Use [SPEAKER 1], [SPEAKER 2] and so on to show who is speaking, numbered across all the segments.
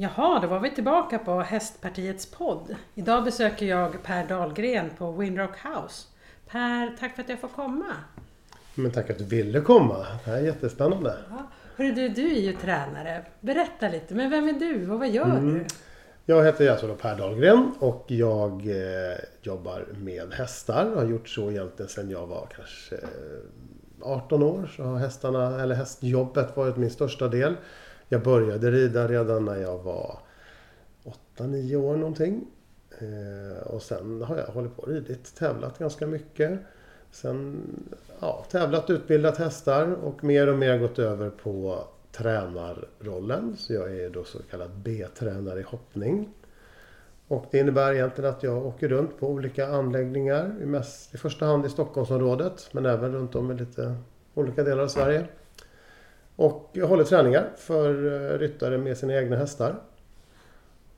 [SPEAKER 1] Jaha, då var vi tillbaka på Hästpartiets podd. Idag besöker jag Per Dahlgren på Windrock House. Per, tack för att jag får komma.
[SPEAKER 2] Men tack att du ville komma. Det här är jättespännande.
[SPEAKER 1] Ja. Hörru du, du är ju tränare. Berätta lite, men vem är du och vad gör
[SPEAKER 2] Mm.
[SPEAKER 1] du?
[SPEAKER 2] Jag heter alltså Per Dahlgren och jag eh, jobbar med hästar. Har gjort så egentligen sedan jag var kanske eh, 18 år. Så har hästarna, eller hästjobbet varit min största del. Jag började rida redan när jag var 8-9 år någonting. Eh, och sen har jag hållit på och ridit, tävlat ganska mycket. Sen ja, tävlat, utbildat hästar och mer och mer gått över på tränarrollen. Så jag är då så kallad B-tränare i hoppning. Och det innebär egentligen att jag åker runt på olika anläggningar. i Mest, I första hand i Stockholmsområdet men även runt om i lite olika delar av Sverige. Och jag håller träningar för eh, ryttare med sina egna hästar.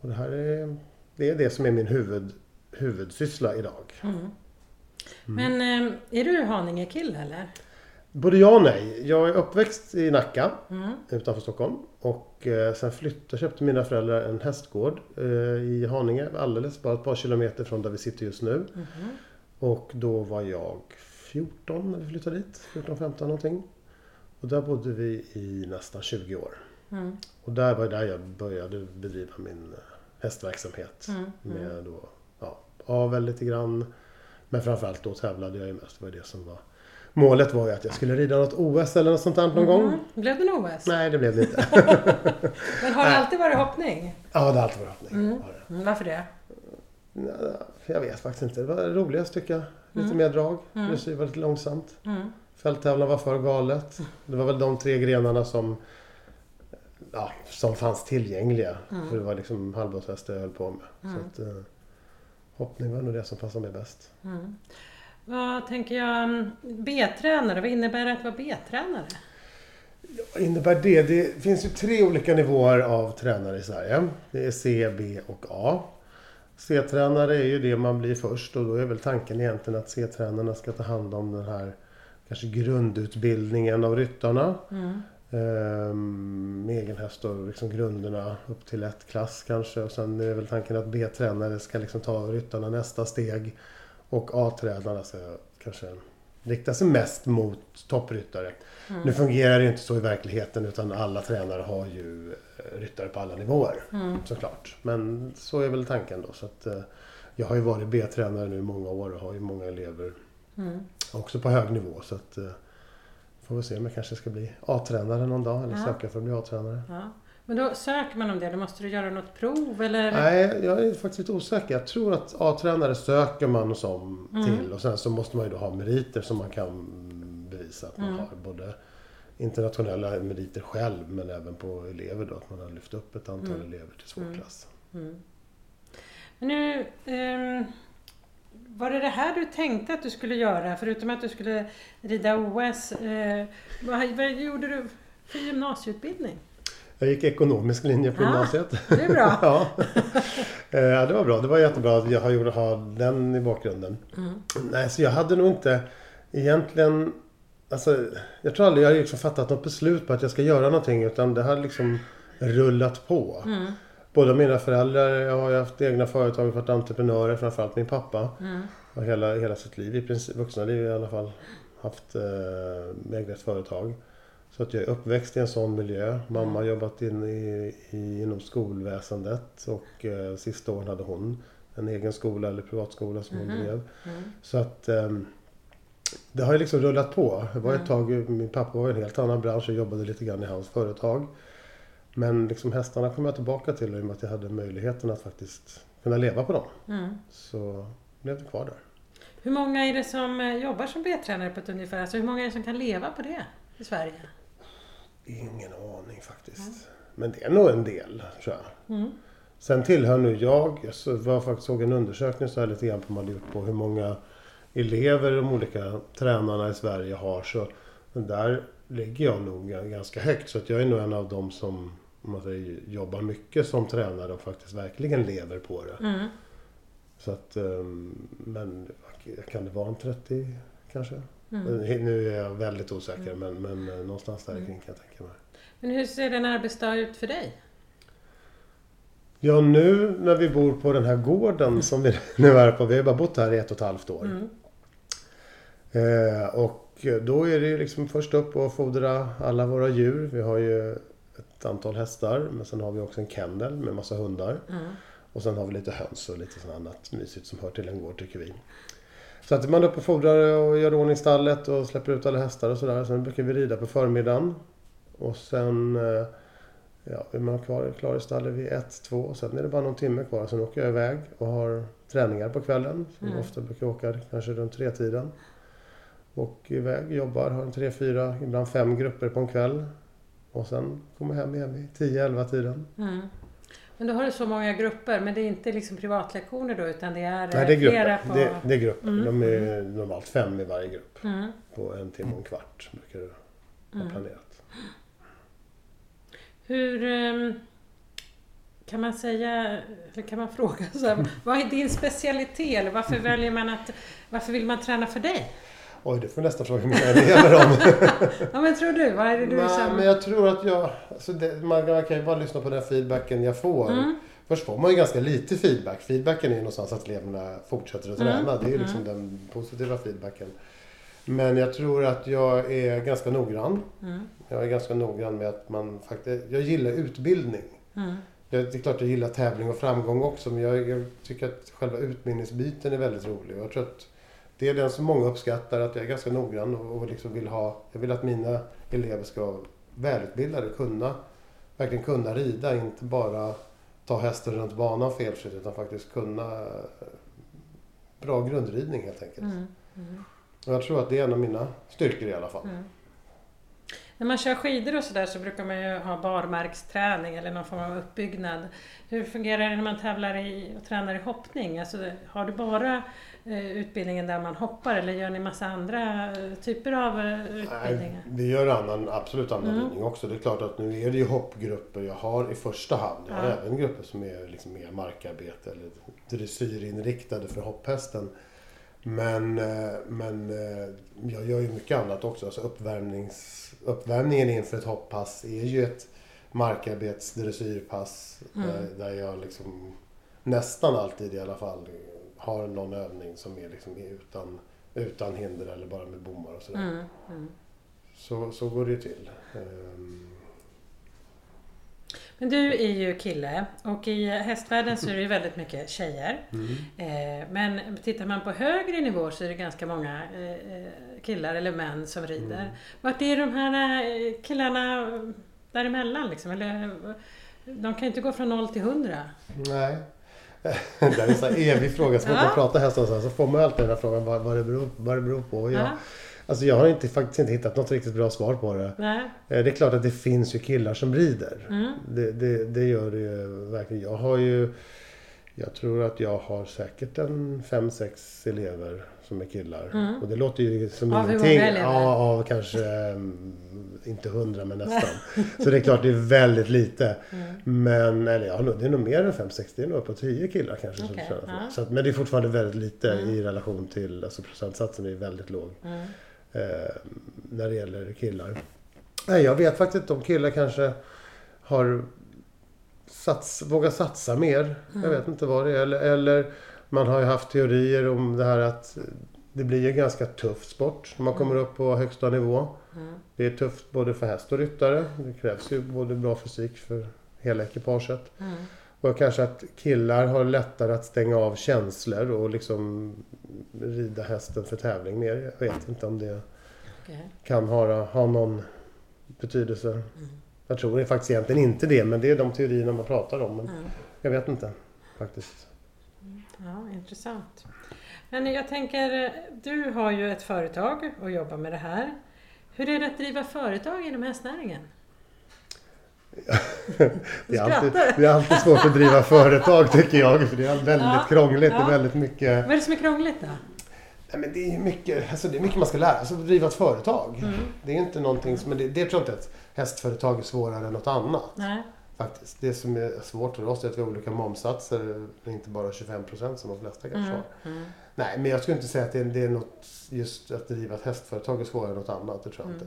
[SPEAKER 2] Och det här är det, är det som är min huvud, huvudsyssla idag.
[SPEAKER 1] Mm. Men eh, är du Haninge-kille eller?
[SPEAKER 2] Både ja och nej. Jag är uppväxt i Nacka
[SPEAKER 1] Mm.
[SPEAKER 2] utanför Stockholm. Och eh, sen flyttade, köpte mina föräldrar en hästgård i Haninge. Alldeles bara ett par kilometer från där vi sitter just nu.
[SPEAKER 1] Mhm.
[SPEAKER 2] Och då var jag 14 när vi flyttade dit. 14-15 någonting. Och där bodde vi i nästan 20 år.
[SPEAKER 1] Mm.
[SPEAKER 2] Och där var där jag började bedriva min eh, hästverksamhet.
[SPEAKER 1] Mm. Mm.
[SPEAKER 2] Med då, ja, avel lite grann. Men framförallt då tävlade jag ju mest. Det var det som var Målet var ju att jag skulle rida något OS eller något sånt där någon gång.
[SPEAKER 1] Mhm. Blev det en OS?
[SPEAKER 2] Nej, det blev det inte.
[SPEAKER 1] Men har det alltid varit hoppning?
[SPEAKER 2] ja, det har alltid varit hoppning.
[SPEAKER 1] Mm.
[SPEAKER 2] Det.
[SPEAKER 1] Mm, varför det?
[SPEAKER 2] Ja, Jag vet faktiskt inte. Det var roligast tycker jag. Lite
[SPEAKER 1] Mm.
[SPEAKER 2] mer drag.
[SPEAKER 1] Mm.
[SPEAKER 2] Dressyr var lite långsamt.
[SPEAKER 1] Mm.
[SPEAKER 2] Fälttävlan var för galet. Det var väl de tre grenarna som, ja, som fanns tillgängliga.
[SPEAKER 1] Mm.
[SPEAKER 2] För det var liksom halvblodshästar jag höll på med.
[SPEAKER 1] Mm.
[SPEAKER 2] Så att, eh, hoppning var nog det som passade mig bäst.
[SPEAKER 1] Mm. Vad tänker jag? mm, B-tränare, vad innebär det att vara B-tränare?
[SPEAKER 2] Vad innebär det? Det finns ju tre olika nivåer av tränare i Sverige. Det är C, B och A. C-tränare är ju det man blir först och då är väl tanken egentligen att C-tränarna ska ta hand om den här kanske grundutbildningen av ryttarna.
[SPEAKER 1] Mm.
[SPEAKER 2] Ehm, med egen häst och liksom grunderna upp till ett klass kanske. Och sen är väl tanken att B-tränare ska liksom ta ryttarna nästa steg. Och A-tränarna ska kanske rikta sig mest mot toppryttare.
[SPEAKER 1] Mm.
[SPEAKER 2] Nu fungerar det ju inte så i verkligheten utan alla tränare har ju eh, ryttare på alla nivåer
[SPEAKER 1] Mm.
[SPEAKER 2] såklart. Men så är väl tanken då. Så att, eh, jag har ju varit B-tränare nu i många år och har ju många elever
[SPEAKER 1] Mm.
[SPEAKER 2] Också på hög nivå. Så att, eh, får vi se om jag kanske ska bli A-tränare någon dag eller
[SPEAKER 1] Ja.
[SPEAKER 2] söka för att bli A-tränare.
[SPEAKER 1] Ja. Men då söker man om det, då måste du göra något prov eller?
[SPEAKER 2] Nej, jag är faktiskt lite osäker. Jag tror att A-tränare söker man som
[SPEAKER 1] Mm.
[SPEAKER 2] till och sen så måste man ju då ha meriter som man kan bevisa att man
[SPEAKER 1] Mm.
[SPEAKER 2] har. Både internationella meriter själv men även på elever då. Att man har lyft upp ett antal
[SPEAKER 1] Mm.
[SPEAKER 2] elever till svår
[SPEAKER 1] Mm.
[SPEAKER 2] klass.
[SPEAKER 1] Mm. Men nu, ehm, var det det här du tänkte att du skulle göra? Förutom att du skulle rida OS. Eh, vad, vad gjorde du för gymnasieutbildning?
[SPEAKER 2] Jag gick ekonomisk linje på
[SPEAKER 1] Ah,
[SPEAKER 2] gymnasiet.
[SPEAKER 1] Det är bra.
[SPEAKER 2] ja. Eh, ja, det var bra. Det var jättebra att jag har ha den i bakgrunden.
[SPEAKER 1] Mm.
[SPEAKER 2] Nej, så jag hade nog inte egentligen... Alltså, jag tror aldrig jag har liksom fattat något beslut på att jag ska göra någonting utan det har liksom rullat på.
[SPEAKER 1] Mm.
[SPEAKER 2] Båda mina föräldrar jag har haft egna företag och varit entreprenörer, framförallt min pappa.
[SPEAKER 1] Mm.
[SPEAKER 2] har hela, hela sitt liv, i princip vuxna liv i alla fall, haft eh, eget företag. Så att jag är uppväxt i en sån miljö. Mamma har jobbat in i, i, inom skolväsendet och eh, sista åren hade hon en egen skola eller privatskola som hon
[SPEAKER 1] Mhm.
[SPEAKER 2] drev.
[SPEAKER 1] Mm.
[SPEAKER 2] Så att ehm, det har ju liksom rullat på. Det var ett
[SPEAKER 1] Mm.
[SPEAKER 2] tag, min pappa var i en helt annan bransch och jobbade lite grann i hans företag. Men liksom hästarna kom jag tillbaka till i och med att jag hade möjligheten att faktiskt kunna leva på dem.
[SPEAKER 1] Mm.
[SPEAKER 2] Så blev det kvar där.
[SPEAKER 1] Hur många är det som eh, jobbar som B-tränare på ett ungefär? Alltså hur många är det som kan leva på det i Sverige?
[SPEAKER 2] Ingen aning faktiskt. Men det är nog en del, tror jag.
[SPEAKER 1] Mm.
[SPEAKER 2] Sen tillhör nu jag, jag var faktiskt såg en undersökning så här lite grann på man gjort på hur många elever de olika tränarna i Sverige har. Så där ligger jag nog ganska högt. Så att jag är nog en av dem som om man säger, jobbar mycket som tränare och faktiskt verkligen lever på det.
[SPEAKER 1] Mm.
[SPEAKER 2] Så att, ehm, men kan det vara en 30 kanske?
[SPEAKER 1] Mm.
[SPEAKER 2] Nu är jag väldigt osäker men, men eh, någonstans där kring kan jag tänka mig.
[SPEAKER 1] Men hur ser en arbetsdag ut för dig?
[SPEAKER 2] Ja, nu när vi bor på den här gården som vi nu är på. Vi har bara bott här i ett och ett halvt år.
[SPEAKER 1] Mm.
[SPEAKER 2] Eh, och då är det ju liksom först upp och fodra alla våra djur. Vi har ju ett antal hästar men sen har vi också en kennel med massa hundar.
[SPEAKER 1] Mm.
[SPEAKER 2] Och sen har vi lite höns och lite sånt annat mysigt som hör till en gård tycker vi. Så att man är uppe och fodrar och gör ordning stallet och släpper ut alla hästar och sådär. Sen brukar vi rida på förmiddagen. Och sen eh, ja, är man kvar, klar i stallet vid ett, två. Sen är det bara någon timme kvar. Sen åker jag iväg och har träningar på kvällen. Som
[SPEAKER 1] Mm.
[SPEAKER 2] ofta brukar åka kanske runt tre tiden. Och iväg, jobbar, har en tre, fyra, ibland fem grupper på en kväll. Och sen kommer jag hem igen vid 10-11 tiden.
[SPEAKER 1] Mm. Men då har du så många grupper, men det är inte liksom privatlektioner då utan det är,
[SPEAKER 2] Nej, det är
[SPEAKER 1] flera
[SPEAKER 2] grupper.
[SPEAKER 1] på...
[SPEAKER 2] Det, det är grupper.
[SPEAKER 1] Mm.
[SPEAKER 2] De är normalt fem i varje grupp.
[SPEAKER 1] Mm.
[SPEAKER 2] På en timme och en kvart brukar det vara
[SPEAKER 1] Mm.
[SPEAKER 2] planerat.
[SPEAKER 1] Hur ehm, kan man säga, eller kan man fråga så här, vad är din specialitet? Eller varför väljer man att, varför vill man träna för dig?
[SPEAKER 2] Oj, det får nästan fråga mina elever om.
[SPEAKER 1] Ja men tror du, vad är det du
[SPEAKER 2] Nej,
[SPEAKER 1] som...
[SPEAKER 2] men jag tror att jag... Alltså det, man, man kan ju bara lyssna på den feedbacken jag får.
[SPEAKER 1] Mm.
[SPEAKER 2] Först får man ju ganska lite feedback. Feedbacken är ju någonstans att eleverna fortsätter att
[SPEAKER 1] Mm.
[SPEAKER 2] träna. Det är ju liksom den positiva feedbacken. Men jag tror att jag är ganska noggrann.
[SPEAKER 1] Mm.
[SPEAKER 2] Jag är ganska noggrann med att man faktiskt... Jag gillar utbildning.
[SPEAKER 1] Mm.
[SPEAKER 2] Jag, det är klart jag gillar tävling och framgång också men jag, jag tycker att själva utbildningsbiten är väldigt rolig. Jag tror att det är den som många uppskattar, att jag är ganska noggrann och, och liksom vill ha... Jag vill att mina elever ska vara välutbildade, kunna, verkligen kunna rida, inte bara ta hästen runt banan felfritt utan faktiskt kunna eh, bra grundridning helt enkelt.
[SPEAKER 1] Mm. Mm.
[SPEAKER 2] Och jag tror att det är en av mina styrkor i alla fall.
[SPEAKER 1] Mm. När man kör skidor och sådär så brukar man ju ha barmarksträning eller någon form av uppbyggnad. Hur fungerar det när man tävlar i, och tränar i hoppning? Alltså, har du bara eh, utbildningen där man hoppar eller gör ni massa andra eh, typer av eh, utbildningar?
[SPEAKER 2] Nej, vi gör annan, absolut annan
[SPEAKER 1] Mm.
[SPEAKER 2] ridning också. Det är klart att nu är det ju hoppgrupper jag har i första hand. Jag har
[SPEAKER 1] Ja.
[SPEAKER 2] även grupper som är liksom mer markarbete eller dressyrinriktade för hopphästen. Men, eh, men eh, jag gör ju mycket annat också. Alltså uppvärmnings, uppvärmningen inför ett hopppass är ju ett markarbets dressyrpass
[SPEAKER 1] Mm.
[SPEAKER 2] där, där jag liksom nästan alltid i alla fall har någon övning som är liksom utan, utan hinder eller bara med bommar och sådär.
[SPEAKER 1] Mm. Mm.
[SPEAKER 2] Så, så går det ju till. Ehm,
[SPEAKER 1] Men du är ju kille och i hästvärlden så är det ju väldigt mycket tjejer.
[SPEAKER 2] mm.
[SPEAKER 1] Eh, men tittar man på högre nivå så är det ganska många eh, killar eller män som rider.
[SPEAKER 2] Mm.
[SPEAKER 1] Vart är de här eh, killarna däremellan liksom? Eller, de kan ju inte gå från noll till hundra.
[SPEAKER 2] Nej. det är en sån evig fråga. Så fort man pratar hästar så, här, så får man alltid den här frågan vad, vad, det, beror, vad det beror på.
[SPEAKER 1] Ja.
[SPEAKER 2] Alltså jag har inte, faktiskt inte hittat något riktigt bra svar på det.
[SPEAKER 1] Nej.
[SPEAKER 2] Eh, Det är klart att det finns ju killar som rider.
[SPEAKER 1] Mm.
[SPEAKER 2] Det, det, det gör det ju verkligen. Jag har ju... Jag tror att jag har säkert en fem sex elever som är killar.
[SPEAKER 1] Mm.
[SPEAKER 2] Och det låter ju som
[SPEAKER 1] Av hur
[SPEAKER 2] ingenting.
[SPEAKER 1] många elever?
[SPEAKER 2] Ja, av kanske mm, inte hundra men nästan. Så det är klart det är väldigt lite.
[SPEAKER 1] Mm.
[SPEAKER 2] Men eller ja, det är nog mer än fem sex. Det är nog uppåt tio killar kanske. som tränar för.
[SPEAKER 1] ja.
[SPEAKER 2] så att, men det är fortfarande väldigt lite
[SPEAKER 1] Mm.
[SPEAKER 2] i relation till, alltså procentsatsen är väldigt låg
[SPEAKER 1] Mm.
[SPEAKER 2] När det gäller killar. Nej, jag vet faktiskt inte om killar kanske har sats, vågat satsa mer. Jag
[SPEAKER 1] Mm.
[SPEAKER 2] vet inte vad det är. Eller, eller man har ju haft teorier om det här att det blir en ganska tuff sport när man kommer upp på högsta nivå.
[SPEAKER 1] Mm.
[SPEAKER 2] Det är tufft både för häst och ryttare. Det krävs ju både bra fysik för hela ekipaget.
[SPEAKER 1] Mm.
[SPEAKER 2] Och kanske att killar har lättare att stänga av känslor och liksom rida hästen för tävling mer. Jag vet inte om det
[SPEAKER 1] Okej.
[SPEAKER 2] kan ha, ha någon betydelse.
[SPEAKER 1] Mm.
[SPEAKER 2] Jag tror faktiskt egentligen inte det, men det är de teorierna man pratar om. Men
[SPEAKER 1] Mm.
[SPEAKER 2] jag vet inte faktiskt.
[SPEAKER 1] Ja, intressant. Men jag tänker, du har ju ett företag och jobbar med det här. Hur är det att driva företag inom hästnäringen?
[SPEAKER 2] Det är, alltid, det är alltid svårt att driva företag tycker jag. För det är väldigt
[SPEAKER 1] Ja,
[SPEAKER 2] krångligt.
[SPEAKER 1] ja.
[SPEAKER 2] Det är väldigt mycket...
[SPEAKER 1] Vad är det som är krångligt då?
[SPEAKER 2] Nej, men det, är mycket alltså det är mycket man ska lära sig att driva ett företag.
[SPEAKER 1] Mm.
[SPEAKER 2] Det är inte någonting som... Men det, det tror jag inte att hästföretag är svårare än något annat.
[SPEAKER 1] Nej.
[SPEAKER 2] Faktiskt. Det som är svårt för oss är att vi har olika momssatser. Inte bara 25 procent som de flesta kanske
[SPEAKER 1] Mm.
[SPEAKER 2] har.
[SPEAKER 1] Mm.
[SPEAKER 2] Nej, men jag skulle inte säga att det är, det är något, just att driva ett hästföretag är svårare än något annat. Det tror jag
[SPEAKER 1] Mm.
[SPEAKER 2] inte.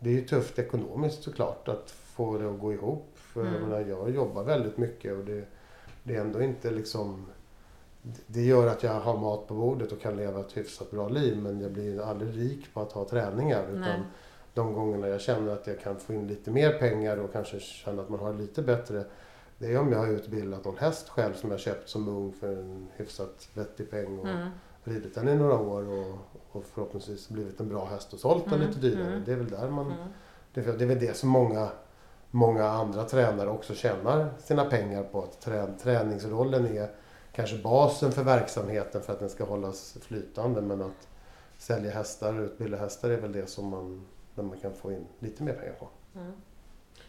[SPEAKER 2] Det är ju tufft ekonomiskt såklart att få det att gå ihop. För jag,
[SPEAKER 1] Mm.
[SPEAKER 2] menar, jag jobbar väldigt mycket och det, det är ändå inte liksom... Det gör att jag har mat på bordet och kan leva ett hyfsat bra liv men jag blir aldrig rik på att ha träningar.
[SPEAKER 1] Nej.
[SPEAKER 2] Utan de gångerna jag känner att jag kan få in lite mer pengar och kanske känna att man har lite bättre det är om jag har utbildat någon häst själv som jag köpt som ung för en hyfsat vettig peng och
[SPEAKER 1] Mm.
[SPEAKER 2] ridit den i några år och, och förhoppningsvis blivit en bra häst och sålt den
[SPEAKER 1] Mm,
[SPEAKER 2] lite dyrare.
[SPEAKER 1] mm.
[SPEAKER 2] Det är väl där man...
[SPEAKER 1] Mm.
[SPEAKER 2] Det är, det är väl det som många, många andra tränare också tjänar sina pengar på. Att trä, träningsrollen är kanske basen för verksamheten för att den ska hållas flytande. Men att sälja hästar och utbilda hästar är väl det som man, där man kan få in lite mer pengar på.
[SPEAKER 1] Mm.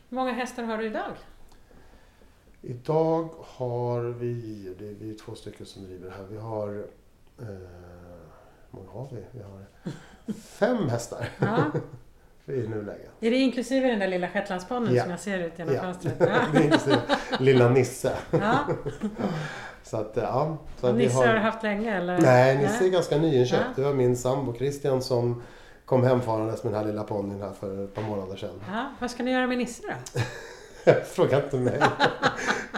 [SPEAKER 1] Hur många hästar har du idag?
[SPEAKER 2] Idag har vi, det är vi två stycken som driver här. Vi har, eh, hur många har vi? Vi har fem hästar
[SPEAKER 1] Ja.
[SPEAKER 2] I nuläget.
[SPEAKER 1] Är det inklusive den där lilla shetlandsponnyn
[SPEAKER 2] Ja.
[SPEAKER 1] som jag ser ut genom
[SPEAKER 2] Ja.
[SPEAKER 1] fönstret?
[SPEAKER 2] Inklusive lilla Nisse.
[SPEAKER 1] Ja.
[SPEAKER 2] Så att, ja. Så att
[SPEAKER 1] Nisse har du haft länge eller?
[SPEAKER 2] Nej, Nisse är ganska nyinköpt.
[SPEAKER 1] Ja.
[SPEAKER 2] Det var min sambo Christian som kom hemfarandes med den här lilla ponnyn här för ett par månader sedan.
[SPEAKER 1] Ja, vad ska ni göra med Nisse då?
[SPEAKER 2] Fråga inte mig.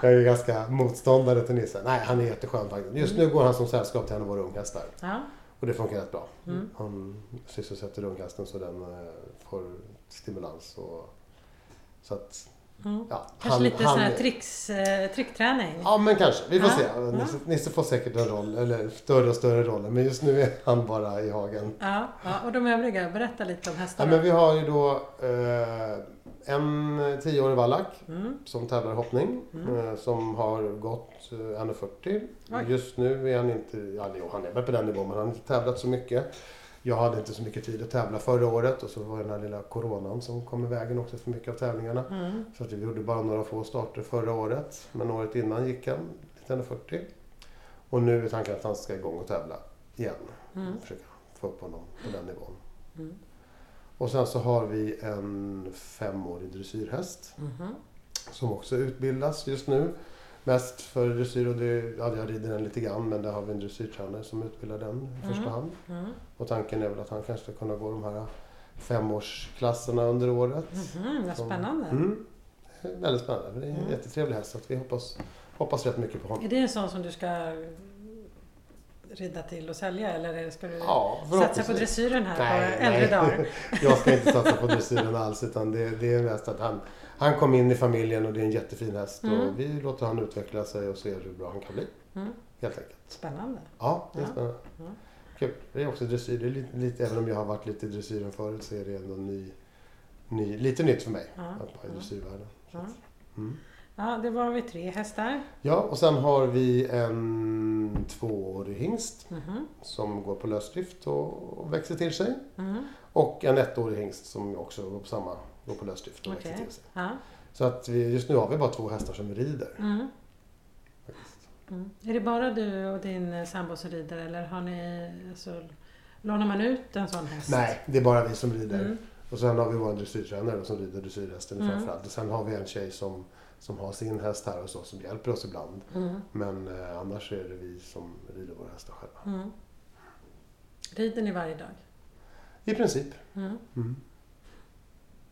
[SPEAKER 2] Jag är ganska motståndare till Nisse. Nej, han är jätteskön faktiskt. Just nu går han som sällskap till en av våra unghästar.
[SPEAKER 1] Ja.
[SPEAKER 2] Och det funkar rätt bra.
[SPEAKER 1] Mm.
[SPEAKER 2] Han sysselsätter unghästen så den eh, får stimulans. Och, så att,
[SPEAKER 1] Mm.
[SPEAKER 2] ja,
[SPEAKER 1] Kanske
[SPEAKER 2] han-
[SPEAKER 1] lite
[SPEAKER 2] han
[SPEAKER 1] sån här
[SPEAKER 2] är-
[SPEAKER 1] tricks, eh, trickträning?
[SPEAKER 2] Ja, men kanske. Vi får
[SPEAKER 1] Ja,
[SPEAKER 2] se.
[SPEAKER 1] ja.
[SPEAKER 2] Nisse, Nisse får säkert en roll, eller större och större roller. Men just nu är han bara i hagen.
[SPEAKER 1] Ja, ja, och de övriga, berätta lite om
[SPEAKER 2] Ja,
[SPEAKER 1] hästarna.
[SPEAKER 2] men vi har ju då eh, en tioårig vallack
[SPEAKER 1] Mm.
[SPEAKER 2] som tävlar i hoppning.
[SPEAKER 1] Mm.
[SPEAKER 2] Eh, som har gått eh, 1,40.
[SPEAKER 1] Oj.
[SPEAKER 2] Just nu är han inte, ja han är väl på den nivån men han har inte tävlat så mycket. Jag hade inte så mycket tid att tävla förra året och så var det den här lilla coronan som kom i vägen också för mycket av tävlingarna.
[SPEAKER 1] Mm.
[SPEAKER 2] Så att vi gjorde bara några få starter förra året. Men året innan gick han lite under 40. Och nu är tanken att han ska igång och tävla igen.
[SPEAKER 1] Mm.
[SPEAKER 2] Försöka få upp honom på den nivån.
[SPEAKER 1] Mm.
[SPEAKER 2] Och sen så har vi en femårig dressyrhäst
[SPEAKER 1] Mhm.
[SPEAKER 2] som också utbildas just nu. Mest för dressyr och det, ja, jag rider den lite grann men där har vi en dressyrtränare som utbildar den i första
[SPEAKER 1] Mm.
[SPEAKER 2] hand.
[SPEAKER 1] Mm.
[SPEAKER 2] Och tanken är väl att han kanske ska kunna gå de här femårsklasserna under året.
[SPEAKER 1] Mhm, vad spännande.
[SPEAKER 2] Mm. Väldigt spännande. Det är en
[SPEAKER 1] Mm.
[SPEAKER 2] jättetrevlig häst så vi hoppas, hoppas rätt mycket på honom.
[SPEAKER 1] Är det en sån som du ska rida till och sälja eller ska du
[SPEAKER 2] Ja,
[SPEAKER 1] satsa på dressyren här
[SPEAKER 2] Nej,
[SPEAKER 1] på äldre dagar?
[SPEAKER 2] Jag ska inte satsa på dressyren alls utan det, det är mest att han, han kom in i familjen och det är en jättefin häst
[SPEAKER 1] Mm.
[SPEAKER 2] och vi låter han utveckla sig och ser hur bra han kan bli.
[SPEAKER 1] Mm.
[SPEAKER 2] Helt enkelt.
[SPEAKER 1] Spännande.
[SPEAKER 2] Ja, det är
[SPEAKER 1] Ja.
[SPEAKER 2] spännande.
[SPEAKER 1] Ja.
[SPEAKER 2] Kul. Det är också dressyr. Det är lite, lite, även om jag har varit lite i dressyren förut så är det ändå ny, ny, lite nytt för mig
[SPEAKER 1] Ja,
[SPEAKER 2] att vara i dressyrvärlden. Mm.
[SPEAKER 1] Ja, det var vi tre hästar.
[SPEAKER 2] Ja, och sen har vi en tvåårig hingst
[SPEAKER 1] Mhm.
[SPEAKER 2] som går på lösdrift och, växer till sig.
[SPEAKER 1] Mm.
[SPEAKER 2] Och en ettårig hingst som också går på samma, går på lösdrift och
[SPEAKER 1] Okej.
[SPEAKER 2] växer till sig.
[SPEAKER 1] Ja.
[SPEAKER 2] Så att vi, just nu har vi bara två hästar som rider.
[SPEAKER 1] Mm.
[SPEAKER 2] faktiskt.
[SPEAKER 1] Mm. Är det bara du och din eh, sambo som rider eller har ni, alltså, lånar man ut en sån häst?
[SPEAKER 2] Nej, det är bara vi som rider.
[SPEAKER 1] Mm.
[SPEAKER 2] Och sen har vi vår dressyrtränare som rider dressyrhästen
[SPEAKER 1] Mm.
[SPEAKER 2] framförallt. Och sen har vi en tjej som, som har sin häst här och så som hjälper oss ibland.
[SPEAKER 1] Mm.
[SPEAKER 2] Men eh, annars är det vi som rider våra hästar själva.
[SPEAKER 1] Mm. Rider ni varje dag?
[SPEAKER 2] I princip.
[SPEAKER 1] Mm.
[SPEAKER 2] Mm.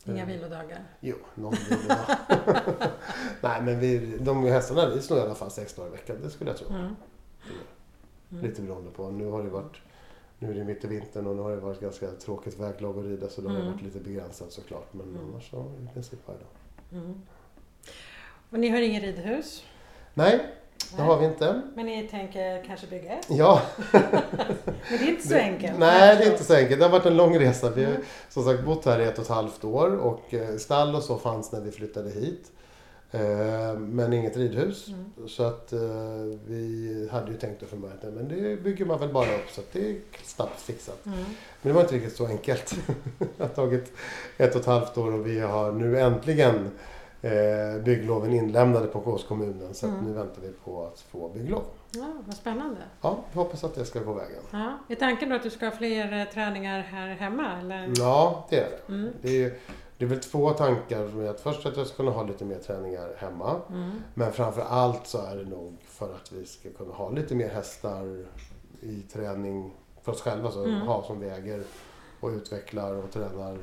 [SPEAKER 1] Inga
[SPEAKER 2] Eh,
[SPEAKER 1] vilodagar?
[SPEAKER 2] Jo, någon vilodag. Nej men vi, de hästarna rids nog i alla fall sex dagar i veckan. Det skulle jag tro.
[SPEAKER 1] Mm. Mm.
[SPEAKER 2] Lite beroende på. Nu har det varit nu är det mitt i vintern och nu har det varit ganska tråkigt väglag att rida så då har
[SPEAKER 1] Mm.
[SPEAKER 2] varit lite begränsat såklart. Men annars så i princip varje dag.
[SPEAKER 1] Och ni har ingen ridhus?
[SPEAKER 2] Nej, det
[SPEAKER 1] Nej.
[SPEAKER 2] har vi inte.
[SPEAKER 1] Men ni tänker kanske bygga ett?
[SPEAKER 2] Ja,
[SPEAKER 1] Men det är inte så
[SPEAKER 2] det,
[SPEAKER 1] enkelt.
[SPEAKER 2] Nej, det är inte så enkelt. Det har varit en lång resa. Vi har
[SPEAKER 1] Mm.
[SPEAKER 2] som sagt bott här i ett och ett halvt år och eh, stall och så fanns när vi flyttade hit. Eh, Men inget ridhus.
[SPEAKER 1] Mm.
[SPEAKER 2] Så att eh, vi hade ju tänkt att från början, men det bygger man väl bara upp så att det är snabbt fixat.
[SPEAKER 1] Mm.
[SPEAKER 2] Men det var inte riktigt så enkelt. det har tagit ett och ett halvt år och vi har nu äntligen eh, byggloven inlämnade på Kås kommunen. Så
[SPEAKER 1] Mm.
[SPEAKER 2] nu väntar vi på att få bygglov.
[SPEAKER 1] Ja, vad spännande.
[SPEAKER 2] Ja, vi hoppas att det ska gå vägen.
[SPEAKER 1] Ja. Är tanken då att du ska ha fler eh, träningar här hemma? Eller?
[SPEAKER 2] Ja, det är det.
[SPEAKER 1] Mm.
[SPEAKER 2] Det är, det är väl två tankar. Med att först att jag ska kunna ha lite mer träningar hemma.
[SPEAKER 1] Mm.
[SPEAKER 2] Men framför allt så är det nog för att vi ska kunna ha lite mer hästar i träning för oss själva. Så
[SPEAKER 1] Mm.
[SPEAKER 2] ha som väger och utvecklar och tränar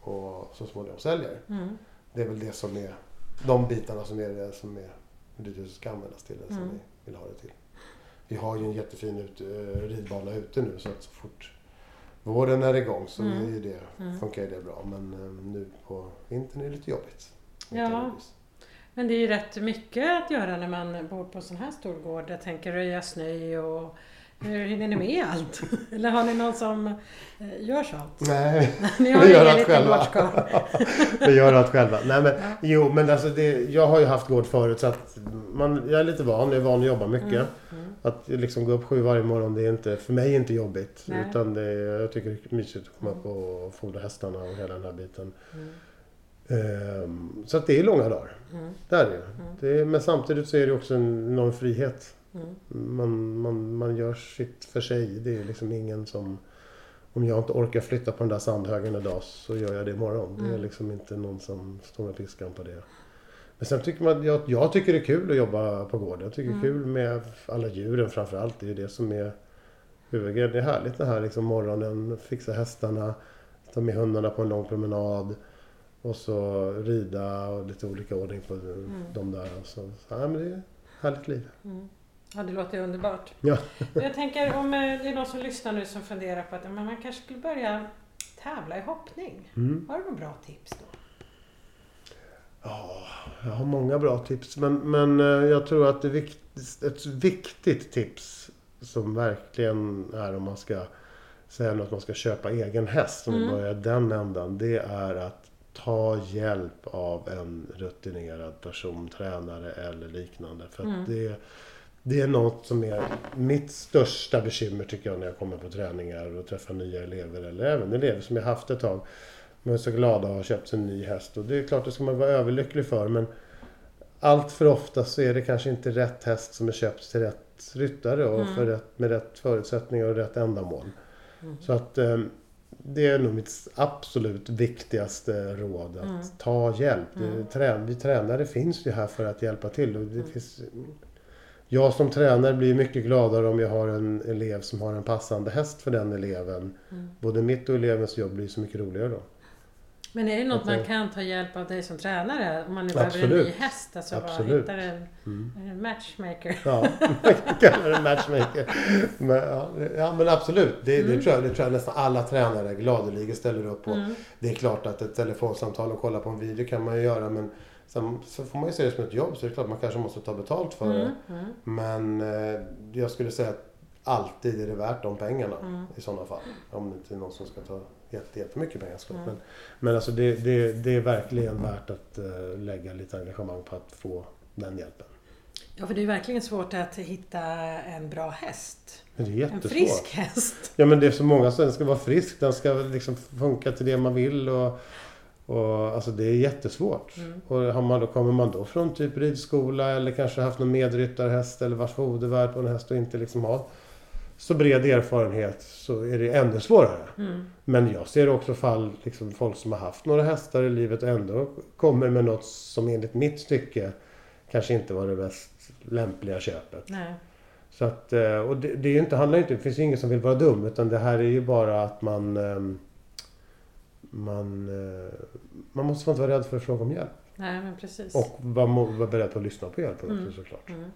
[SPEAKER 2] och så småningom säljer.
[SPEAKER 1] Mm.
[SPEAKER 2] Det är väl det som är de bitarna som är det som är det ska användas till, det som
[SPEAKER 1] Mm.
[SPEAKER 2] vi vill ha det till. Vi har ju en jättefin ut, eh, ridbana ute nu så att så fort våren är igång så
[SPEAKER 1] Mm.
[SPEAKER 2] är ju det,
[SPEAKER 1] Mm.
[SPEAKER 2] funkar ju det bra. Men eh, nu på vintern är det lite jobbigt.
[SPEAKER 1] Ja. Men det är ju rätt mycket att göra när man bor på en sån här stor gård. Jag tänker röja snö och hur hinner ni med allt? Eller har ni någon som eh, gör sånt?
[SPEAKER 2] Nej,
[SPEAKER 1] Ni har
[SPEAKER 2] Vi gör allt själva. vi gör allt själva. Nej, men,
[SPEAKER 1] Ja.
[SPEAKER 2] Jo, men alltså det, jag har ju haft gård förut så att man, jag är lite van. Jag är van att jobba mycket.
[SPEAKER 1] Mm, mm.
[SPEAKER 2] Att liksom gå upp sju varje morgon, det är inte, för mig inte jobbigt.
[SPEAKER 1] Nej.
[SPEAKER 2] Utan det, jag tycker det är mysigt att komma upp och fodra hästarna och hela den här biten.
[SPEAKER 1] Mm.
[SPEAKER 2] Ehm, så att det är långa dagar.
[SPEAKER 1] Mm.
[SPEAKER 2] Det är det ju. Det men samtidigt så är det också en enorm frihet.
[SPEAKER 1] Mm.
[SPEAKER 2] Man, man, man gör sitt för sig. Det är liksom ingen som... Om jag inte orkar flytta på den där sandhögen idag så gör jag det imorgon. Det är
[SPEAKER 1] Mm.
[SPEAKER 2] liksom inte någon som står med piskan på det. Men sen tycker man, jag, jag tycker det är kul att jobba på gården. Jag tycker det är
[SPEAKER 1] Mm.
[SPEAKER 2] kul med alla djuren framförallt. Det är ju det som är huvudgrejen. Det är härligt det här liksom morgonen, fixa hästarna, ta med hundarna på en lång promenad. Och så rida och lite olika ordning på de där. Och så, så, ja, men det är ett härligt liv.
[SPEAKER 1] Mm. Ja, det låter ju underbart.
[SPEAKER 2] Ja.
[SPEAKER 1] Jag tänker om eh, det är någon som lyssnar nu som funderar på att men man kanske skulle börja tävla i hoppning.
[SPEAKER 2] Mm.
[SPEAKER 1] Har du några bra tips då?
[SPEAKER 2] Ja, jag har många bra tips. Men, men eh, jag tror att vikt, ett viktigt tips som verkligen är om man ska säga något, att man ska köpa egen häst. Om vi
[SPEAKER 1] Mm.
[SPEAKER 2] börjar den ändan. Det är att ta hjälp av en rutinerad person, tränare eller liknande. För
[SPEAKER 1] Mm.
[SPEAKER 2] det, det är något som är mitt största bekymmer tycker jag när jag kommer på träningar och träffar nya elever eller även elever som jag haft ett tag. De är så glada att ha köpt en ny häst och det är klart det ska man vara överlycklig för men allt för ofta så är det kanske inte rätt häst som är köpt till rätt ryttare och
[SPEAKER 1] Mm.
[SPEAKER 2] för rätt, med rätt förutsättningar och rätt ändamål.
[SPEAKER 1] Mm.
[SPEAKER 2] Så att eh, det är nog mitt absolut viktigaste råd. Att
[SPEAKER 1] Mm.
[SPEAKER 2] ta hjälp. Det,
[SPEAKER 1] Mm.
[SPEAKER 2] trän, vi tränare finns ju här för att hjälpa till. Och det
[SPEAKER 1] Mm.
[SPEAKER 2] finns, jag som tränare blir mycket gladare om jag har en elev som har en passande häst för den eleven.
[SPEAKER 1] Mm.
[SPEAKER 2] Både mitt och elevens jobb blir så mycket roligare då.
[SPEAKER 1] Men är det något
[SPEAKER 2] Att
[SPEAKER 1] man
[SPEAKER 2] det-
[SPEAKER 1] kan ta hjälp av dig som tränare? Om man nu behöver en ny häst? Alltså bara
[SPEAKER 2] Absolut.
[SPEAKER 1] hittar en,
[SPEAKER 2] Mm.
[SPEAKER 1] en matchmaker.
[SPEAKER 2] Ja, man kan kalla det matchmaker. Men, ja, ja, men absolut. Det, det,
[SPEAKER 1] Mm.
[SPEAKER 2] tror jag, det tror jag nästan alla tränare gladeligen ställer upp på.
[SPEAKER 1] Mm.
[SPEAKER 2] Det är klart att ett telefonsamtal och kolla på en video kan man ju göra men sen så får man ju se det som ett jobb så det är klart man kanske måste ta betalt för det.
[SPEAKER 1] Mm. Mm.
[SPEAKER 2] Men eh, jag skulle säga att alltid är det värt de pengarna
[SPEAKER 1] Mm.
[SPEAKER 2] i sådana fall. Om det inte är någon som ska ta jätte, jättemycket pengar såklart.
[SPEAKER 1] Mm.
[SPEAKER 2] Men, men alltså det, det, det är verkligen värt att eh, lägga lite engagemang på att få den hjälpen.
[SPEAKER 1] Ja, för det är verkligen svårt att hitta en bra häst.
[SPEAKER 2] Men det är
[SPEAKER 1] En frisk häst.
[SPEAKER 2] Ja men det är så många som den ska vara frisk. Den ska liksom funka till det man vill. Och, och, alltså det är jättesvårt.
[SPEAKER 1] Mm.
[SPEAKER 2] Och har man då, kommer man då från typ ridskola eller kanske haft någon medryttarhäst eller vars fodervärd på en häst och inte liksom har så bred erfarenhet så är det ännu svårare.
[SPEAKER 1] Mm.
[SPEAKER 2] Men jag ser också fall, liksom folk som har haft några hästar i livet och ändå kommer med något som enligt mitt tycke kanske inte var det mest lämpliga köpet.
[SPEAKER 1] Nej.
[SPEAKER 2] Så att, eh, och det, det är inte, handlar inte, det finns ju ingen som vill vara dum utan det här är ju bara att man ehm, man, eh, man måste inte vara rädd för att fråga om hjälp.
[SPEAKER 1] Nej, men precis.
[SPEAKER 2] Och vara, vara beredd på att lyssna på hjälp också
[SPEAKER 1] Mm.
[SPEAKER 2] såklart.
[SPEAKER 1] Mm.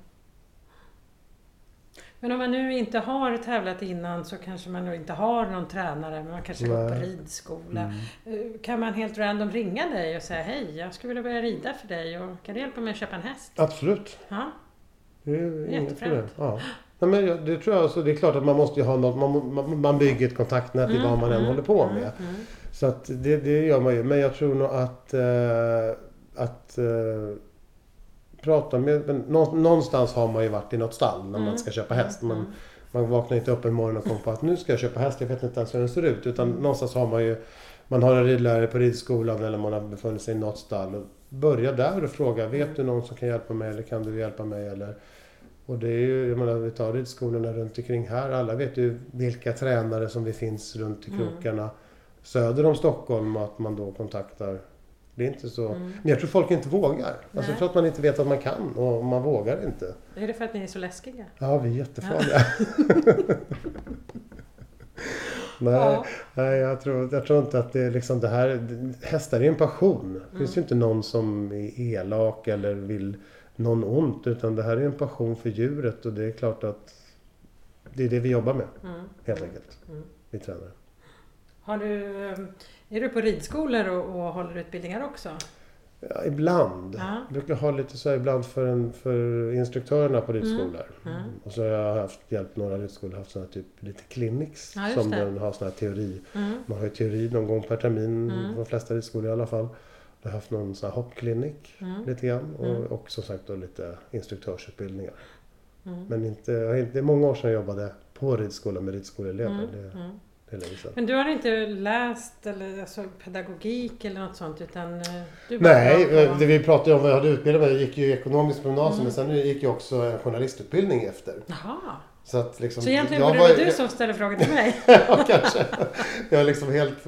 [SPEAKER 1] Men om man nu inte har tävlat innan så kanske man inte har någon tränare, men man kanske går på
[SPEAKER 2] Nej.
[SPEAKER 1] ridskola.
[SPEAKER 2] Mm.
[SPEAKER 1] Eh, Kan man helt random ringa dig och säga hej, jag skulle vilja börja rida för dig och kan du hjälpa mig att köpa en häst?
[SPEAKER 2] Absolut.
[SPEAKER 1] Ja,
[SPEAKER 2] Det är inget
[SPEAKER 1] Jättefrämt.
[SPEAKER 2] problem. Ja. Nej, men det tror jag, alltså, det är klart att man måste ha något, man, man, man bygger ett kontaktnät i vad man än håller på med.
[SPEAKER 1] Mm, mm.
[SPEAKER 2] Så att det, det gör man ju. Men jag tror nog att, eh, att eh, prata med... Någonstans har man ju varit i något stall när man
[SPEAKER 1] Mm.
[SPEAKER 2] ska köpa häst. Man,
[SPEAKER 1] Mm.
[SPEAKER 2] man vaknar inte upp en morgon och kommer på att nu ska jag köpa häst. Jag vet inte ens hur den ser ut. Utan
[SPEAKER 1] Mm.
[SPEAKER 2] någonstans har man ju... Man har en ridlärare på ridskolan eller man har befunnit sig i något stall. Börja där och fråga. Vet du någon som kan hjälpa mig eller kan du hjälpa mig? Eller, och det är ju, jag menar, vi tar ridskolorna runt omkring här. Alla vet ju vilka tränare som det finns runt i
[SPEAKER 1] Mm.
[SPEAKER 2] Söder om Stockholm och att man då kontaktar. Det är inte så.
[SPEAKER 1] Mm.
[SPEAKER 2] Men jag tror folk inte vågar. Alltså, jag tror att man inte vet att man kan och man vågar inte.
[SPEAKER 1] Är det för att ni är så läskiga?
[SPEAKER 2] Ja, vi är jättefarliga. Nej,
[SPEAKER 1] Ja.
[SPEAKER 2] nej jag, tror, jag tror inte att det är liksom det här. Hästar är en passion. Det finns ju inte någon som är elak eller vill någon ont. Utan det här är en passion för djuret och det är klart att det är det vi jobbar med
[SPEAKER 1] Mm.
[SPEAKER 2] helt enkelt.
[SPEAKER 1] Mm.
[SPEAKER 2] Vi tränare.
[SPEAKER 1] Har du, eh, är du på ridskolor och, och håller utbildningar också?
[SPEAKER 2] Ja, ibland.
[SPEAKER 1] Ja.
[SPEAKER 2] Jag brukar ha lite så här ibland för, en, för instruktörerna på ridskolor.
[SPEAKER 1] Mm.
[SPEAKER 2] Och så har jag haft, hjälpt några ridskolor haft såna här typ lite clinics.
[SPEAKER 1] Ja,
[SPEAKER 2] som
[SPEAKER 1] det.
[SPEAKER 2] den har sån här teori.
[SPEAKER 1] Mm.
[SPEAKER 2] Man har ju teori någon gång per termin.
[SPEAKER 1] Mm.
[SPEAKER 2] De flesta ridskolor i alla fall. Jag har haft någon sån här hoppklinik
[SPEAKER 1] Mm.
[SPEAKER 2] lite grann. Och,
[SPEAKER 1] Mm.
[SPEAKER 2] och som sagt då lite instruktörsutbildningar.
[SPEAKER 1] Mm.
[SPEAKER 2] Men inte, det är många år sedan jag jobbade på ridskola med ridskoleelever.
[SPEAKER 1] Mm.
[SPEAKER 2] Det,
[SPEAKER 1] Mm.
[SPEAKER 2] Det är länge sedan.
[SPEAKER 1] Men du har inte läst eller, alltså, pedagogik eller något sånt utan eh, du
[SPEAKER 2] Nej,
[SPEAKER 1] på-
[SPEAKER 2] eh, det vi pratade om vad jag hade utbildat mig. Jag gick ju ekonomiskt gymnasium
[SPEAKER 1] Mm.
[SPEAKER 2] men sen gick jag också en journalistutbildning efter.
[SPEAKER 1] Jaha,
[SPEAKER 2] Så att liksom,
[SPEAKER 1] så egentligen borde det vara du som ställer frågor till mig?
[SPEAKER 2] ja, kanske. Jag liksom helt...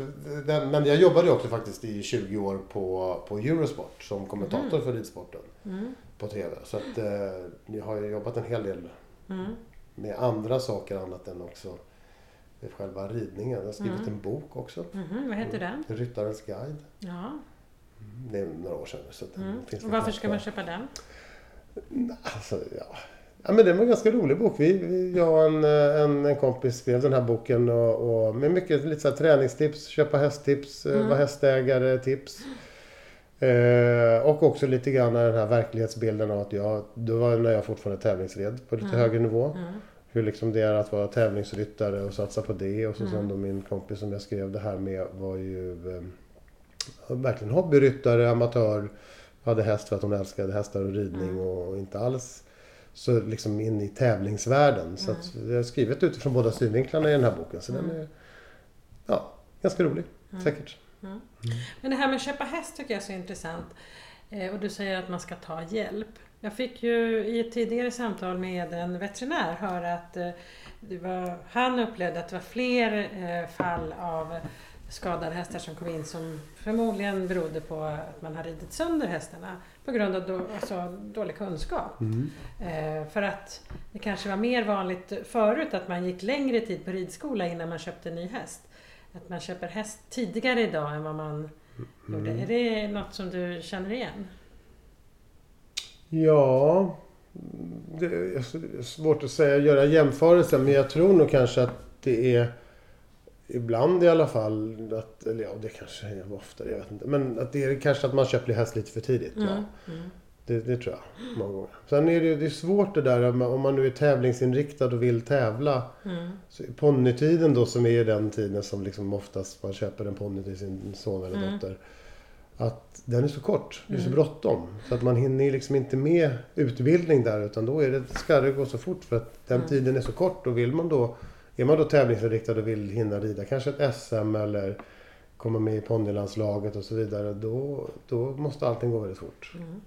[SPEAKER 2] Men jag jobbade också faktiskt i 20 år på, på Eurosport som kommentator för ridsporten
[SPEAKER 1] Mm.
[SPEAKER 2] på TV. Så att eh, jag har jobbat en hel del
[SPEAKER 1] Mm.
[SPEAKER 2] med andra saker annat än också själva ridningen. Jag har skrivit
[SPEAKER 1] Mm.
[SPEAKER 2] en bok också.
[SPEAKER 1] Mhm, vad heter den?
[SPEAKER 2] Ryttarens guide.
[SPEAKER 1] Ja.
[SPEAKER 2] Det är några år sedan. Så
[SPEAKER 1] Mm.
[SPEAKER 2] finns
[SPEAKER 1] Och varför ska man köpa den?
[SPEAKER 2] Alltså, ja. ja men det var en ganska rolig bok. Vi, vi, jag och en, eh, en, en kompis skrev den här boken och, och med mycket lite så träningstips, köpa hästtips, mm.
[SPEAKER 1] Mm.
[SPEAKER 2] vara hästägare tips. Eh, och också lite grann den här verklighetsbilden av att jag, det var när jag fortfarande tävlingsred på lite
[SPEAKER 1] Mm.
[SPEAKER 2] högre nivå.
[SPEAKER 1] Mm.
[SPEAKER 2] Hur liksom det är att vara tävlingsryttare och satsa på det. Och så
[SPEAKER 1] Mm.
[SPEAKER 2] sen då min kompis som jag skrev det här med var ju eh, verkligen hobbyryttare, amatör. Hade häst för att hon älskade hästar och ridning
[SPEAKER 1] Mm.
[SPEAKER 2] och inte alls så liksom in i tävlingsvärlden. Så att jag har skrivit utifrån båda synvinklarna i den här boken. Så
[SPEAKER 1] Mm.
[SPEAKER 2] den är ja, ganska rolig.
[SPEAKER 1] Mm.
[SPEAKER 2] Säkert.
[SPEAKER 1] Men det här med att köpa häst tycker jag är så intressant. Eh, och du säger att man ska ta hjälp. Jag fick ju i ett tidigare samtal med en veterinär höra att eh, var, han upplevde att det var fler eh, fall av skadade hästar som kom in som förmodligen berodde på att man har ridit sönder hästarna på grund av då, alltså, dålig kunskap.
[SPEAKER 2] Mm.
[SPEAKER 1] Eh, för att det kanske var mer vanligt förut att man gick längre tid på ridskola innan man köpte en ny häst. Att man köper häst tidigare idag än vad man gjorde.
[SPEAKER 2] Mm.
[SPEAKER 1] Är det något som du känner igen?
[SPEAKER 2] Ja, det är svårt att säga, göra jämförelser men jag tror nog kanske att det är ibland i alla fall, att, eller ja det kanske är oftare, jag vet inte. Men att det är kanske att man köper häst lite för tidigt. Ja.
[SPEAKER 1] Mm.
[SPEAKER 2] Det, det tror jag, många gånger. Sen är det det är svårt det där om man- nu är tävlingsinriktad och vill tävla.
[SPEAKER 1] Mm.
[SPEAKER 2] Ponnytiden då som är den tiden som liksom oftast man köper en ponny till sin son eller
[SPEAKER 1] Mm.
[SPEAKER 2] dotter. Att den är så kort, det är så
[SPEAKER 1] Mm.
[SPEAKER 2] bråttom. Så att man hinner liksom inte med utbildning där utan då är det, ska det gå så fort för att den
[SPEAKER 1] Mm.
[SPEAKER 2] tiden är så kort. Och vill man då, är man då tävlingsinriktad och vill hinna rida kanske ett SM eller komma med i ponnylandslaget och så vidare. Då, då måste allting gå väldigt fort.
[SPEAKER 1] Mm.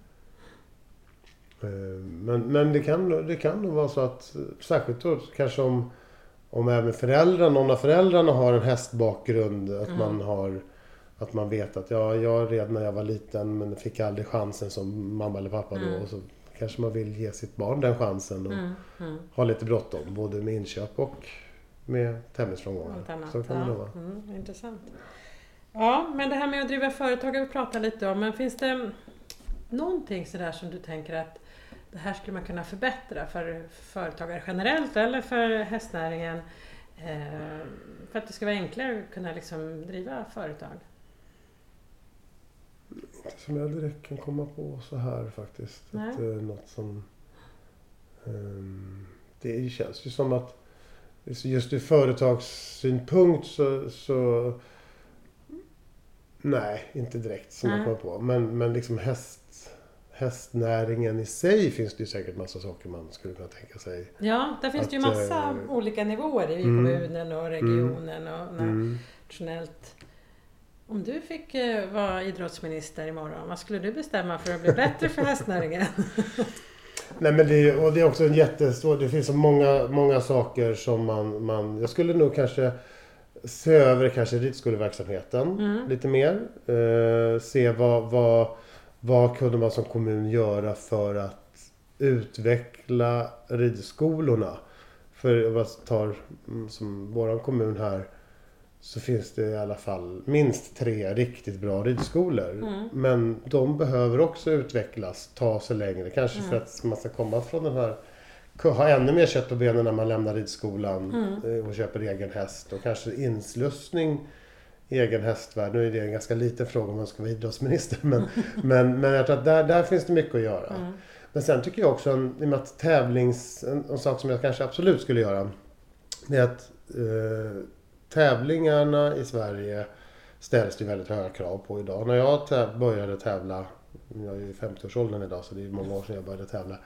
[SPEAKER 2] Eh, Men, men det, kan, det kan nog vara så att, särskilt då kanske om, om även föräldrarna, någon av föräldrarna har en hästbakgrund. Att
[SPEAKER 1] Mm.
[SPEAKER 2] man har att man vet att ja, jag red när jag var liten men fick aldrig chansen som mamma eller pappa då.
[SPEAKER 1] Mm.
[SPEAKER 2] Och så kanske man vill ge sitt barn den chansen och
[SPEAKER 1] Mm. Mm.
[SPEAKER 2] ha lite bråttom. Både med inköp och med tävlingsframgångar. Så kan det nog vara.
[SPEAKER 1] ja. mm, intressant. Ja, men det här med att driva företag har vi pratat lite om. Men finns det någonting sådär som du tänker att det här skulle man kunna förbättra för företagare generellt eller för hästnäringen? Eh, för att det ska vara enklare att kunna liksom driva företag.
[SPEAKER 2] Inte som jag direkt kan komma på så här faktiskt.
[SPEAKER 1] Nej.
[SPEAKER 2] Att, eh, något som... ehm, det känns ju som att just ur företagssynpunkt så... så nej, inte direkt som jag
[SPEAKER 1] Nej.
[SPEAKER 2] kommer på. Men, men liksom häst, hästnäringen i sig finns det ju säkert massa saker man skulle kunna tänka sig.
[SPEAKER 1] Ja, där finns det ju
[SPEAKER 2] Att,
[SPEAKER 1] massa
[SPEAKER 2] eh,
[SPEAKER 1] olika nivåer i
[SPEAKER 2] mm.
[SPEAKER 1] kommunen och regionen och
[SPEAKER 2] Mm.
[SPEAKER 1] nationellt. Om du fick eh, vara idrottsminister imorgon, vad skulle du bestämma för att bli bättre för hästnäringen?
[SPEAKER 2] Nej men det och det är också en jättestor, det finns så många, många saker som man, man, jag skulle nog kanske se över kanske ridskoleverksamheten
[SPEAKER 1] Mm.
[SPEAKER 2] lite mer. Eh, se vad, vad, vad kunde man som kommun göra för att utveckla ridskolorna. För jag bara tar mm, som våran kommun här så finns det i alla fall minst tre riktigt bra ridskolor.
[SPEAKER 1] Mm.
[SPEAKER 2] Men de behöver också utvecklas, ta sig längre. Kanske
[SPEAKER 1] Mm.
[SPEAKER 2] för att man ska komma från den här ha ännu mer kött på benen när man lämnar ridskolan
[SPEAKER 1] Mm.
[SPEAKER 2] eh, och köper egen häst. Och kanske inslussning i egen hästvärld. Nu är det en ganska liten fråga om man ska vara idrottsminister. Men, men, men jag tror att där, där finns det mycket att göra.
[SPEAKER 1] Mm.
[SPEAKER 2] Men sen tycker jag också, en, i och med att tävlings... En, en sak som jag kanske absolut skulle göra. Det är att eh, tävlingarna i Sverige ställs det väldigt höga krav på idag. När jag började tävla, jag är ju i 50-årsåldern idag så det är många år sedan jag började tävla.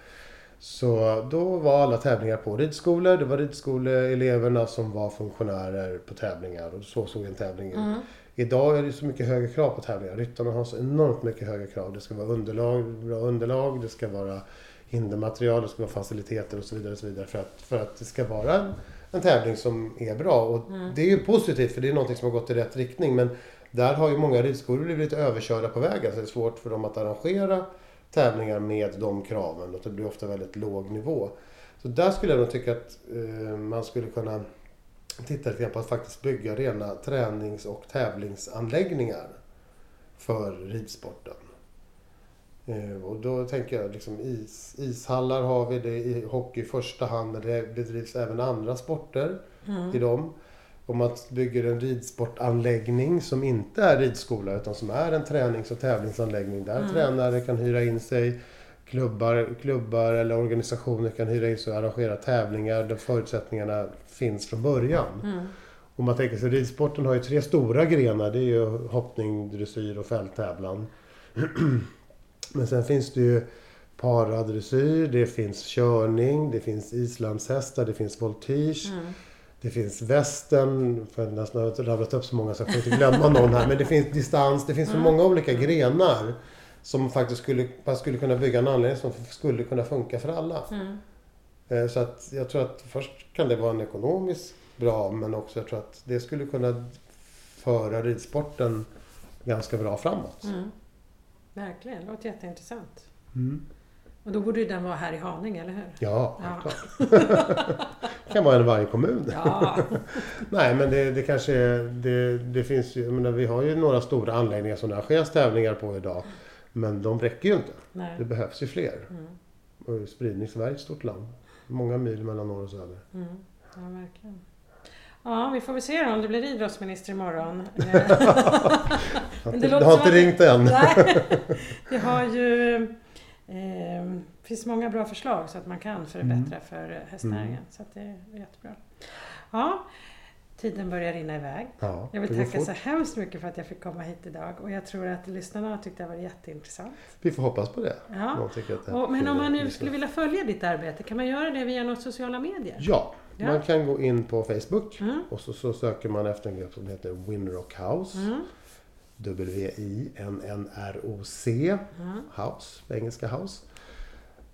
[SPEAKER 2] Så då var alla tävlingar på ridskolor. Det var ridskoleeleverna som var funktionärer på tävlingar och så såg en tävling ut.
[SPEAKER 1] Mm.
[SPEAKER 2] Idag är det så mycket högre krav på tävlingar. Ryttarna har så enormt mycket högre krav. Det ska vara underlag, bra underlag, det ska vara hindermaterial, det ska vara faciliteter och så vidare. Och så vidare för, att, för att det ska vara en, tävling som är bra. Och
[SPEAKER 1] Mm.
[SPEAKER 2] Det är ju positivt för det är någonting som har gått i rätt riktning. Men där har ju många ridskolor blivit överkörda på vägen. Så det är svårt för dem att arrangera tävlingar med de kraven. Och det blir ofta väldigt låg nivå. Så där skulle jag nog tycka att eh, man skulle kunna titta lite grann på att faktiskt bygga rena tränings och tävlingsanläggningar för ridsporten. Eh, och då tänker jag liksom is, ishallar har vi det i hockey i första hand men det bedrivs även andra sporter
[SPEAKER 1] Mm.
[SPEAKER 2] i dem. Om man bygger en ridsportanläggning som inte är ridskola utan som är en tränings och tävlingsanläggning där
[SPEAKER 1] Mm.
[SPEAKER 2] tränare kan hyra in sig klubbar, klubbar eller organisationer kan hyra in sig och arrangera tävlingar där förutsättningarna finns från början.
[SPEAKER 1] Mm.
[SPEAKER 2] Om man tänker sig ridsporten har ju tre stora grenar. Det är ju hoppning, dressyr och fälttävlan. Men sen finns det ju paradressyr, det finns körning, det finns islandshästar, det finns voltige.
[SPEAKER 1] Mm.
[SPEAKER 2] Det finns västen, för jag nästan har rabblat upp så många så jag får inte glömma någon här. Men det finns distans, det finns så många olika grenar. Som faktiskt skulle, man skulle kunna bygga en anläggning som skulle kunna funka för alla.
[SPEAKER 1] Mm.
[SPEAKER 2] Eh, Så att jag tror att först kan det vara en ekonomiskt bra men också jag tror att det skulle kunna föra ridsporten ganska bra framåt.
[SPEAKER 1] Mm. Verkligen, det låter jätteintressant.
[SPEAKER 2] Mm.
[SPEAKER 1] Och då borde ju den vara här i Haninge, eller hur?
[SPEAKER 2] Ja,
[SPEAKER 1] Ja.
[SPEAKER 2] det kan vara en i varje kommun.
[SPEAKER 1] Ja.
[SPEAKER 2] Nej men det, det kanske är, det, det finns ju, menar, vi har ju några stora anläggningar som det arrangeras tävlingar på idag. Men de räcker ju inte.
[SPEAKER 1] Nej.
[SPEAKER 2] Det behövs ju fler.
[SPEAKER 1] Mm.
[SPEAKER 2] Och spridning, Sverige är ett stort land. Många mil mellan norr och söder.
[SPEAKER 1] Mm. Ja, verkligen. Ja, vi får väl se om du blir idrottsminister imorgon. Men det
[SPEAKER 2] har inte ringt än.
[SPEAKER 1] Nej, det har ju... Eh, finns många bra förslag så att man kan förbättra för hästnäringen.
[SPEAKER 2] Mm.
[SPEAKER 1] Så att det är jättebra. Ja, tiden börjar rinna iväg.
[SPEAKER 2] Ja,
[SPEAKER 1] Jag vill tacka så hemskt mycket för att jag fick komma hit idag och jag tror att lyssnarna tyckte det var jätteintressant.
[SPEAKER 2] Vi får hoppas på det.
[SPEAKER 1] Ja.
[SPEAKER 2] Det
[SPEAKER 1] Och, men om man nu
[SPEAKER 2] kul.
[SPEAKER 1] skulle vilja följa ditt arbete, kan man göra det via några sociala medier?
[SPEAKER 2] Ja,
[SPEAKER 1] Ja.
[SPEAKER 2] man kan gå in på Facebook
[SPEAKER 1] Mm.
[SPEAKER 2] och så, så söker man efter en grupp som heter Winrock House.
[SPEAKER 1] Mm.
[SPEAKER 2] W-I-N-N-R-O-C
[SPEAKER 1] Mm.
[SPEAKER 2] House, engelska House.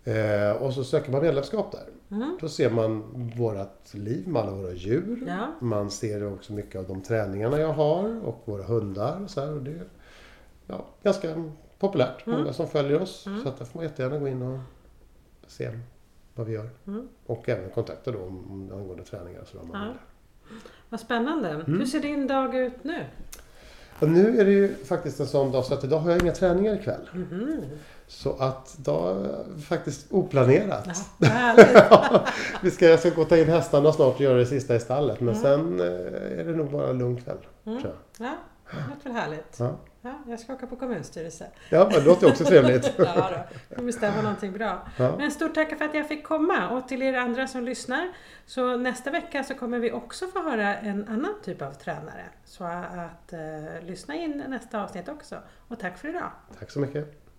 [SPEAKER 2] Eh, och så söker man medlemskap där.
[SPEAKER 1] Mm.
[SPEAKER 2] Då ser man vårat liv med alla våra djur.
[SPEAKER 1] Ja.
[SPEAKER 2] Man ser också mycket av de träningarna jag har och våra hundar. Och så här, och det är ja, ganska populärt.
[SPEAKER 1] Mm.
[SPEAKER 2] Många som följer oss.
[SPEAKER 1] Mm.
[SPEAKER 2] Så att där får man jättegärna gå in och se vad vi gör.
[SPEAKER 1] Mm.
[SPEAKER 2] Och även kontakta då om, angående träningar. och Så där, om man
[SPEAKER 1] Ja. Vad spännande.
[SPEAKER 2] Mm.
[SPEAKER 1] Hur ser din dag ut nu?
[SPEAKER 2] Och nu är det ju faktiskt en sån dag så att idag har jag inga träningar ikväll.
[SPEAKER 1] Mhm.
[SPEAKER 2] Så att är faktiskt oplanerat.
[SPEAKER 1] Ja.
[SPEAKER 2] Vi ska, jag ska gå och ta in hästarna snart och göra det sista i stallet. Men
[SPEAKER 1] Mm.
[SPEAKER 2] sen eh, är det nog bara en lugn kväll.
[SPEAKER 1] Mm.
[SPEAKER 2] Tror jag.
[SPEAKER 1] Ja, det låter väl härligt.
[SPEAKER 2] Ja.
[SPEAKER 1] Ja, jag ska åka på kommunstyrelse.
[SPEAKER 2] ja, det låter också trevligt.
[SPEAKER 1] Ja, då. får bestämma någonting bra.
[SPEAKER 2] Ja.
[SPEAKER 1] Men stort tack för att jag fick komma och till er andra som lyssnar. Så nästa vecka så kommer vi också få höra en annan typ av tränare. Så att eh, lyssna in nästa avsnitt också. Och tack för idag.
[SPEAKER 2] Tack så mycket.